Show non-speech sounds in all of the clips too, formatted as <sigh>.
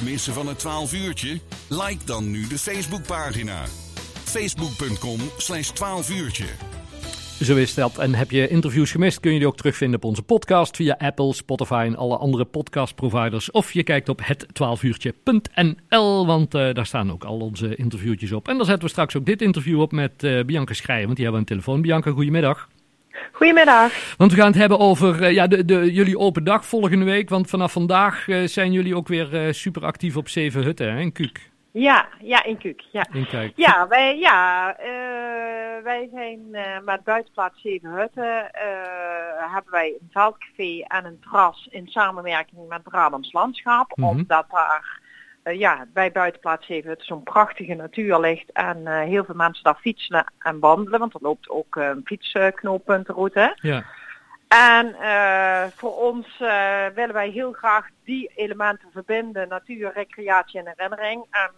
Missen van het 12 uurtje? Like dan nu de Facebookpagina. Facebook.com slash 12 uurtje. Zo is dat. En heb je interviews gemist, kun je die ook terugvinden op onze podcast via Apple, Spotify en alle andere podcastproviders. Of je kijkt op het12uurtje.nl, want uh, daar staan ook al onze interviewtjes op. En dan zetten we straks ook dit interview op met uh, Bianca Schrijen, want die hebben een telefoon. Bianca, goedemiddag. Goedemiddag. Want we gaan het hebben over uh, ja, de, de, jullie open dag volgende week. Want vanaf vandaag uh, zijn jullie ook weer uh, super actief op Zeven Hutten hè, in Kuuk. Ja, ja, in Kuuk. Ja, in Kuik. ja wij, ja, wij zijn met buitenplaats Zeven Hutten. hebben wij een veldcafé en een terras in samenwerking met Brabants Landschap. Mm -hmm. Omdat daar ja, bij buitenplaats even het zo'n prachtige natuur ligt en uh, heel veel mensen daar fietsen en wandelen, want er loopt ook een fietsknooppuntenroute. Ja. En uh, voor ons willen wij heel graag die elementen verbinden, natuur, recreatie en herinnering. En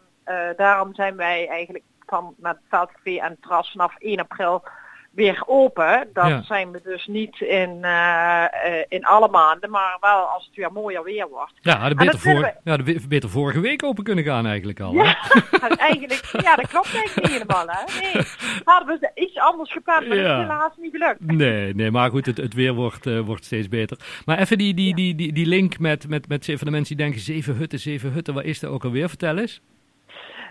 daarom zijn wij eigenlijk van met Veldcafé en Terras vanaf 1 april weer open. Dan ja. zijn we dus niet in, uh, uh, in alle maanden, maar wel als het weer mooier weer wordt. Ja, hadden beter, voor, we... ja, de beter vorige week open kunnen gaan eigenlijk al. Ja, <laughs> eigenlijk, ja dat klopt eigenlijk niet helemaal. Hè? Nee, hadden we iets anders gepland, maar ja. dat is helaas niet gelukt. Nee, nee maar goed, het, het weer wordt, uh, wordt steeds beter. Maar even die, die, die, die, die link met, met, met van de mensen die denken, zeven hutten, zeven hutten, wat is dat ook alweer? Vertel eens.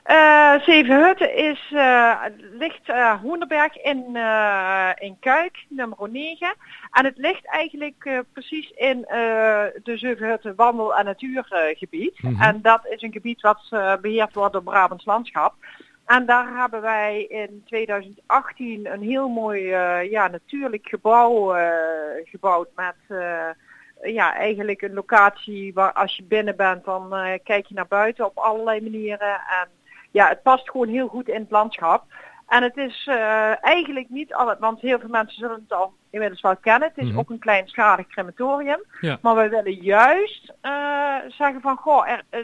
Uh, Zevenhutten is, uh, ligt uh, Hoenderberg in, in Kuik, nummer 9. En het ligt eigenlijk precies in de Zevenhutten wandel- en natuurgebied. Mm -hmm. En dat is een gebied wat beheerd wordt door Brabants Landschap. En daar hebben wij in 2018 een heel mooi ja, natuurlijk gebouw gebouwd met ja, eigenlijk een locatie waar als je binnen bent dan kijk je naar buiten op allerlei manieren. En ja, het past gewoon heel goed in het landschap. En het is uh, eigenlijk niet al, want heel veel mensen zullen het al inmiddels wel kennen. Het is mm -hmm. ook een kleinschalig crematorium. Ja. Maar we willen juist uh, zeggen van, goh, er, uh,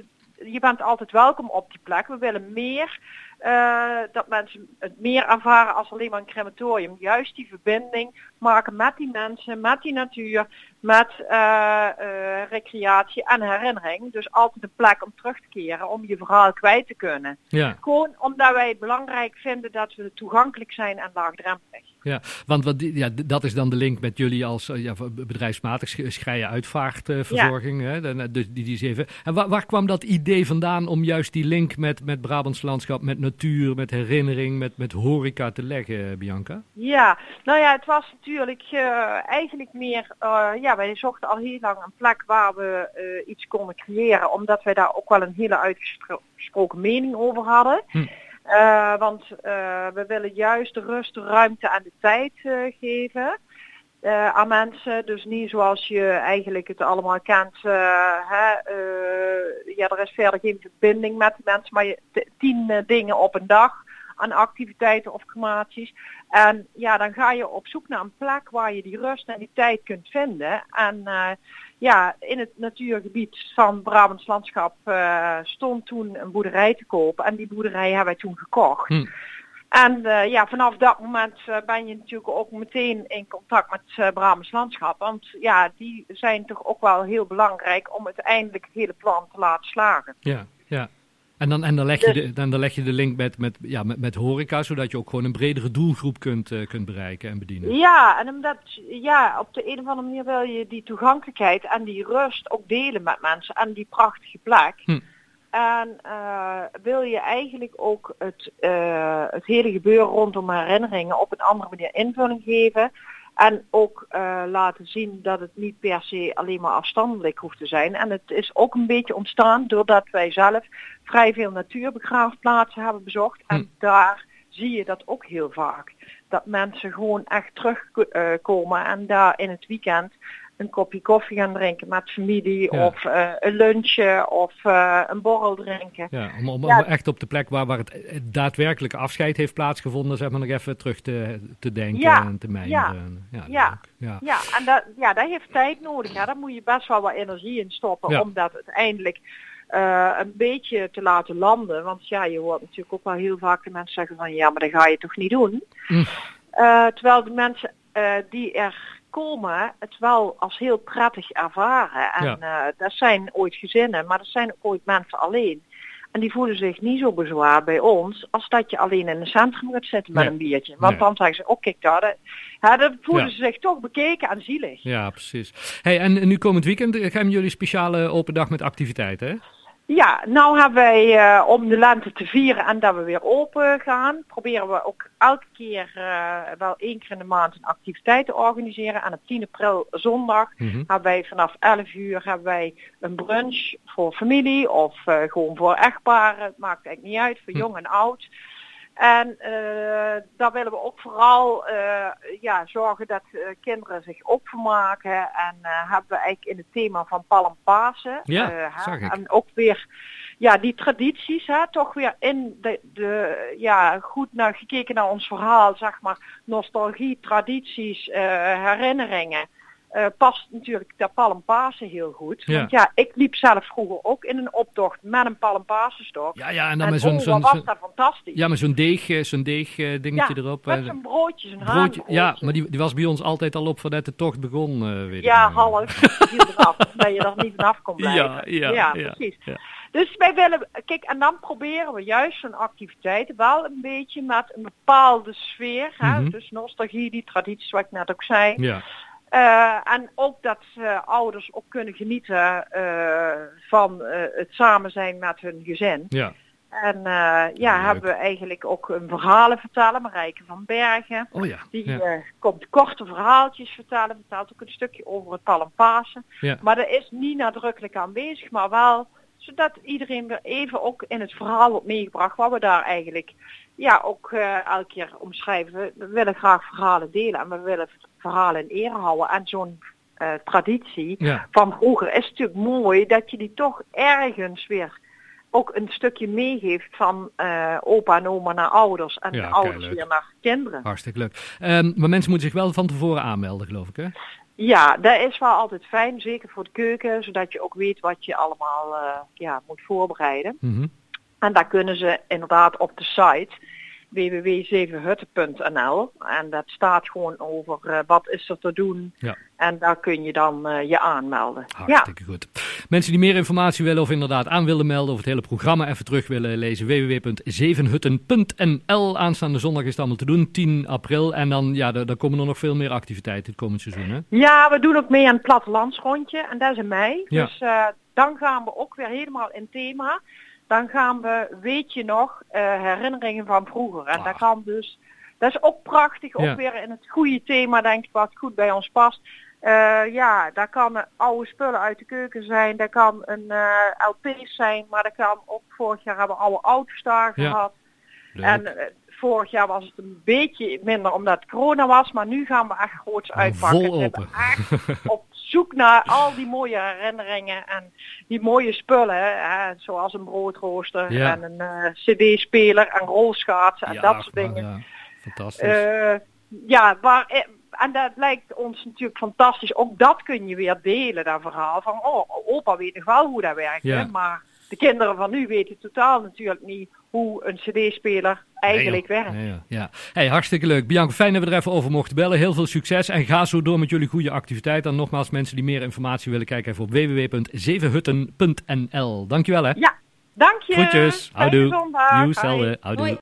je bent altijd welkom op die plek. We willen meer, uh, dat mensen het meer ervaren als alleen maar een crematorium. Juist die verbinding maken met die mensen, met die natuur, met uh, uh, recreatie en herinnering. Dus altijd een plek om terug te keren, om je verhaal kwijt te kunnen. Ja. Gewoon omdat wij het belangrijk vinden dat we toegankelijk zijn en laagdrempelig. Ja, want wat, ja, dat is dan de link met jullie als ja, bedrijfsmatig schrijen uitvaartverzorging. Ja. die, die zeven. En waar, waar, kwam dat idee vandaan om juist die link met, met Brabants landschap, met natuur, met herinnering, met, met horeca te leggen, Bianca? Ja, nou ja, het was natuurlijk uh, eigenlijk meer, uh, ja, wij zochten al heel lang een plek waar we uh, iets konden creëren, omdat wij daar ook wel een hele uitgesproken mening over hadden. Hm. Uh, want uh, we willen juist rust, ruimte en de tijd uh, geven aan mensen. Dus niet zoals je eigenlijk het allemaal kent. Hè, ja, er is verder geen verbinding met de mensen, maar je, tien dingen op een dag aan activiteiten of crematies. En ja, dan ga je op zoek naar een plek waar je die rust en die tijd kunt vinden. En uh, ja, in het natuurgebied van Brabants Landschap uh, stond toen een boerderij te koop. En die boerderij hebben wij toen gekocht. Hm. En uh, ja, vanaf dat moment uh, ben je natuurlijk ook meteen in contact met uh, Brabants Landschap. Want ja, die zijn toch ook wel heel belangrijk om uiteindelijk het hele plan te laten slagen. Ja, ja. En dan, en dan, leg, je de, dan, dan leg je de link met, met, ja, met, met horeca, zodat je ook gewoon een bredere doelgroep kunt, uh, kunt bereiken en bedienen. Ja, en omdat, ja, op de een of andere manier wil je die toegankelijkheid en die rust ook delen met mensen en die prachtige plek. Hm. En uh, wil je eigenlijk ook het, uh, het hele gebeuren rondom herinneringen op een andere manier invulling geven. En ook uh, laten zien dat het niet per se alleen maar afstandelijk hoeft te zijn. En het is ook een beetje ontstaan doordat wij zelf vrij veel natuurbegraafplaatsen hebben bezocht. Hm. En daar zie je dat ook heel vaak. Dat mensen gewoon echt terugkomen uh, en daar in het weekend een kopje koffie gaan drinken met familie Ja. of uh, een lunchje of uh, een borrel drinken. Ja, om, om, Ja. om echt op de plek waar, waar het het daadwerkelijke afscheid heeft plaatsgevonden, zeg maar, nog even terug te, te denken Ja, en te mijmeren. Ja, Ja. ja. Ja, en dat, ja, dat heeft tijd nodig. Hè. Daar moet je best wel wat energie in stoppen Ja. om dat uiteindelijk uh, een beetje te laten landen. Want ja, je hoort natuurlijk ook wel heel vaak de mensen zeggen van ja, maar dat ga je toch niet doen. Mm. Uh, terwijl de mensen die er komen het wel als heel prettig ervaren. En Ja. eh, dat zijn ooit gezinnen, maar dat zijn ook ooit mensen alleen. En die voelen zich niet zo bezwaar bij ons als dat je alleen in een centrum gaat zitten met Nee. een biertje. Want Nee. dan zeggen ze, oh kijk daar, ja, dan voelen Ja. ze zich toch bekeken en zielig. Ja, precies. Hey, en nu komend weekend eh, gaan jullie speciale open dag met activiteiten, hè? Ja, nou hebben wij eh, om de lente te vieren en dat we weer open gaan, proberen we ook elke keer eh, wel één keer in de maand een activiteit te organiseren. En op 10 april zondag Mhm. hebben wij vanaf 11 uur hebben wij een brunch voor familie of eh, gewoon voor echtparen. Het maakt eigenlijk niet uit, voor Hm. jong en oud. En eh, daar willen we ook vooral eh, ja, zorgen dat eh, kinderen zich ook vermaken. En eh, hebben we eigenlijk in het thema van Palm Pasen. Ja, hè, zag ik. En ook weer ja, die tradities, hè, toch weer in de, de ja, goed naar gekeken naar ons verhaal, zeg maar, nostalgie, tradities, herinneringen. Eh, past natuurlijk dat Palmpasen heel goed. Ja. Want ja, ik liep zelf vroeger ook in een optocht met een Palmpasenstok. Ja, ja, en dan En met zo'n was dat fantastisch. ja, met zo'n deeg, eh, zo'n deeg eh, dingetje Ja, erop. Met zo'n broodje, zo'n broodje. Ja, maar die, die was bij ons altijd al op voordat de tocht begon, weet Ja, ik half. Eraf, <laughs> dat je er niet vanaf kon blijven. Ja, ja, ja, precies. ja. Dus wij willen, kijk, en dan proberen we juist zo'n activiteit wel een beetje met een bepaalde sfeer, hè, Mhm. dus nostalgie, die tradities wat ik net ook zei. Ja, Eh, en ook dat eh, ouders ook kunnen genieten eh, van eh, het samen zijn met hun gezin. ja. En ja, Leuk. hebben we eigenlijk ook een verhalen vertellen, Marijke van Bergen. Oh ja. Die ja. komt korte verhaaltjes vertellen, vertelt ook een stukje over het Palmpasen. Ja. Maar dat is niet nadrukkelijk aanwezig, maar wel zodat iedereen weer even ook in het verhaal wordt meegebracht wat we daar eigenlijk ja, ook eh, elke keer omschrijven. We- willen graag verhalen delen en we willen verhalen in ere houden. En zo'n eh, traditie Ja. van vroeger is natuurlijk mooi dat je die toch ergens weer ook een stukje meegeeft van eh, opa en oma naar ouders en Ja, de ouders keileuk. weer naar kinderen. Hartstikke leuk. Ehm, maar mensen moeten zich wel van tevoren aanmelden, geloof ik, hè? Ja, dat is wel altijd fijn, zeker voor de keuken, zodat je ook weet wat je allemaal eh, ja, moet voorbereiden. Mhm. En daar kunnen ze inderdaad op de site www.zevenhutten.nl en dat staat gewoon over eh, wat is er te doen Ja. En daar kun je dan eh, je aanmelden. Ja, goed. Mensen die meer informatie willen of inderdaad aan willen melden of het hele programma even terug willen lezen, www.zevenhutten.nl. Aanstaande zondag is het allemaal te doen, 10 april. En dan, ja, daar, daar komen er nog veel meer activiteiten het komend seizoen, hè? ja, we doen ook mee aan het plattelandsrondje en dat is in mei. Ja. Dus eh, dan gaan we ook weer helemaal in thema. Dan gaan we, weet je nog, eh, herinneringen van vroeger. En Ah. dat kan dus, dat is ook prachtig, ook Ja. weer in het goede thema, denk ik, wat goed bij ons past. Eh, ja, daar kan oude spullen uit de keuken zijn, dat kan een eh LP's zijn, maar dat kan ook vorig jaar hebben we oude auto's daar Ja. gehad. Leuk. En eh, vorig jaar was het een beetje minder omdat het corona was, maar nu gaan we echt groots uitpakken. vol open. echt <laughs> op zoek naar al die mooie herinneringen en die mooie spullen, hè, zoals een broodrooster Ja. en een cd-speler en rolschaatsen en Ja, dat soort dingen. Ja, fantastisch. Ja, waar, en dat lijkt ons natuurlijk fantastisch. Ook dat kun je weer delen, dat verhaal. Van, oh, opa weet nog wel hoe dat werkt. Ja. Hè? Maar de kinderen van nu weten totaal natuurlijk niet hoe een cd-speler eigenlijk Nee, werkt. Nee, ja. Hey, hartstikke leuk. Bianca, fijn dat we er even over mochten bellen. Heel veel succes en ga zo door met jullie goede activiteit. En nogmaals, mensen die meer informatie willen, kijken even op www.zevenhutten.nl. Dankjewel hè. Ja, dank je. Groetjes. Houdoe. zondag. Nieuw, hetzelfde. Houdoe.